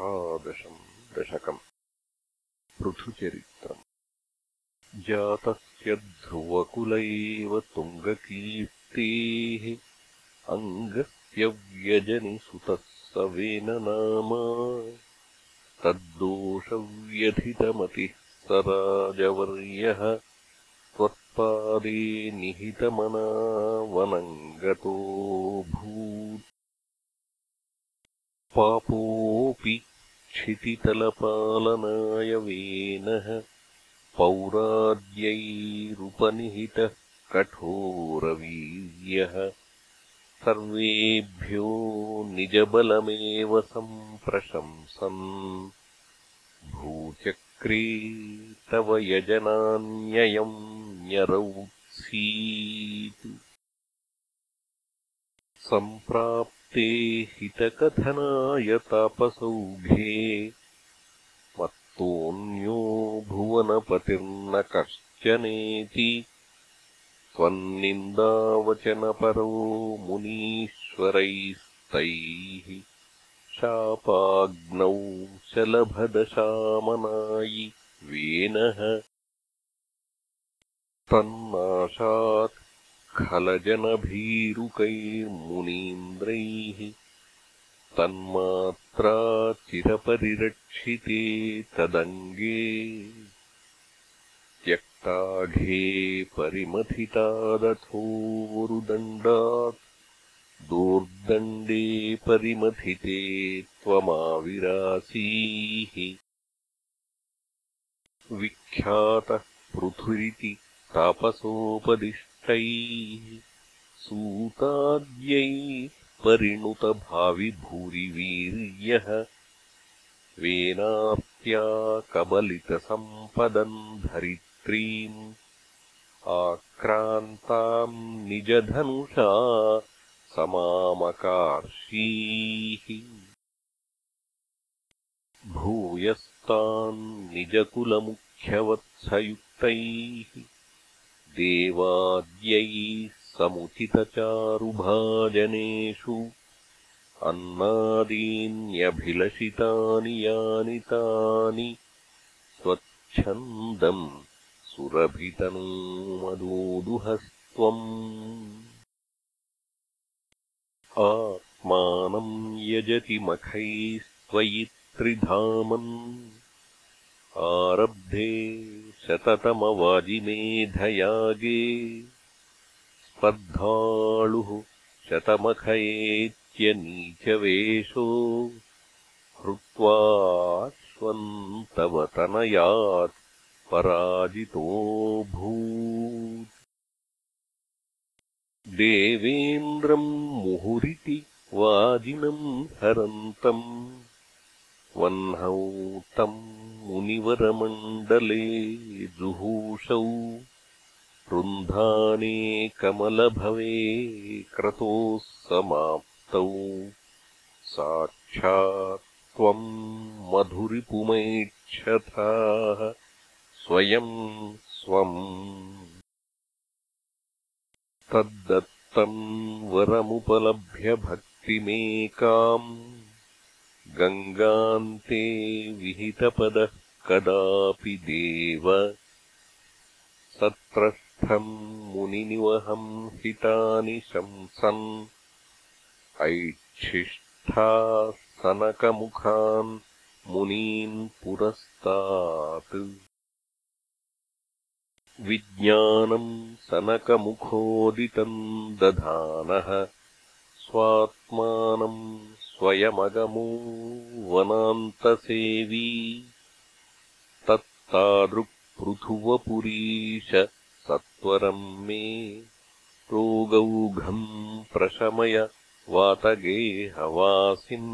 अष्टादशम् दशकम् पृथुचरित्रम्। जातस्य ध्रुवकुल एव तुङ्गकीर्तेः अङ्गस्य व्यजनिसुतः स वेननामा तद्दोषव्यथितमतिः स राजवर्यः त्वत्पादे निहितमनावनम् गतोऽभूत् पापोऽपि क्षितितलपालनाय वेनः पौराद्यैरुपनिहितः कठोरवीर्यः सर्वेभ्यो निजबलमेव सम्प्रशंसन् भूचक्रे तव यजनान्ययम् न्यरौत्सीत् सम्प्राप्ते हितकथनाय तापसौघे मत्तोऽन्यो भुवनपतिर्न कश्चनेति त्वन्निन्दावचनपरो मुनीश्वरैस्तैः शापाग्नौ शलभदशामनायि वेनः तन्नाशात् खलजनभीरुकैर्मुनीन्द्रैः तन्मात्रा चिरपरिरक्षिते तदङ्गे त्यक्ताघे परिमथितादथोरुदण्डात् दोर्दण्डे परिमथिते त्वमाविरासीः विख्यातः पृथुरिति तापसोपदिष्टैः सूताद्यैः परिणुतभाविभूरिवीर्यः वेनार्त्या कबलितसम्पदम् धरित्रीम् आक्रान्ताम् निजधनुषा समामकार्षीः भूयस्तान् निजकुलमुख्यवत्सयुक्तैः देवाद्यैः समुचितचारुभाजनेषु अन्नादीन्यभिलषितानि यानि तानि स्वच्छन्दम् सुरभितनूमदोदुहस्त्वम्। आत्मानम् यजति मखैस्त्वयि त्रिधामन्। आरब्धे शततमवाजिमेधयागे स्पर्धाळुः शतमखयेत्यनीचवेषो हृत्वाश्वन्तवतनयात् पराजितोऽभूत् देवेन्द्रम् मुहुरिति वाजिनम् हरन्तम् वह्नौ तम् मुनिवरमण्डले जुहूषौ रुन्धाने कमलभवे क्रतोः समाप्तौ साक्षात् त्वम् मधुरिपुमैक्षथाः स्वयम् स्वम्। तद्दत्तम् वरमुपलभ्य भक्तिमेकाम्। गङ्गान्ते विहितपदः कदापि देव। सत्रस्थम् मुनिनिवहम् हितानि शंसन्। ऐच्छिष्ठाः सनकमुखान् मुनीन् पुरस्तात्। विज्ञानम् सनकमुखोदितम् दधानः। स्वात्मानम् स्वयमगमो वनान्तसेवी तत्तादृक्पृथुवपुरीश सत्वरम् मे रोगौघम् प्रशमय वातगेहवासिन्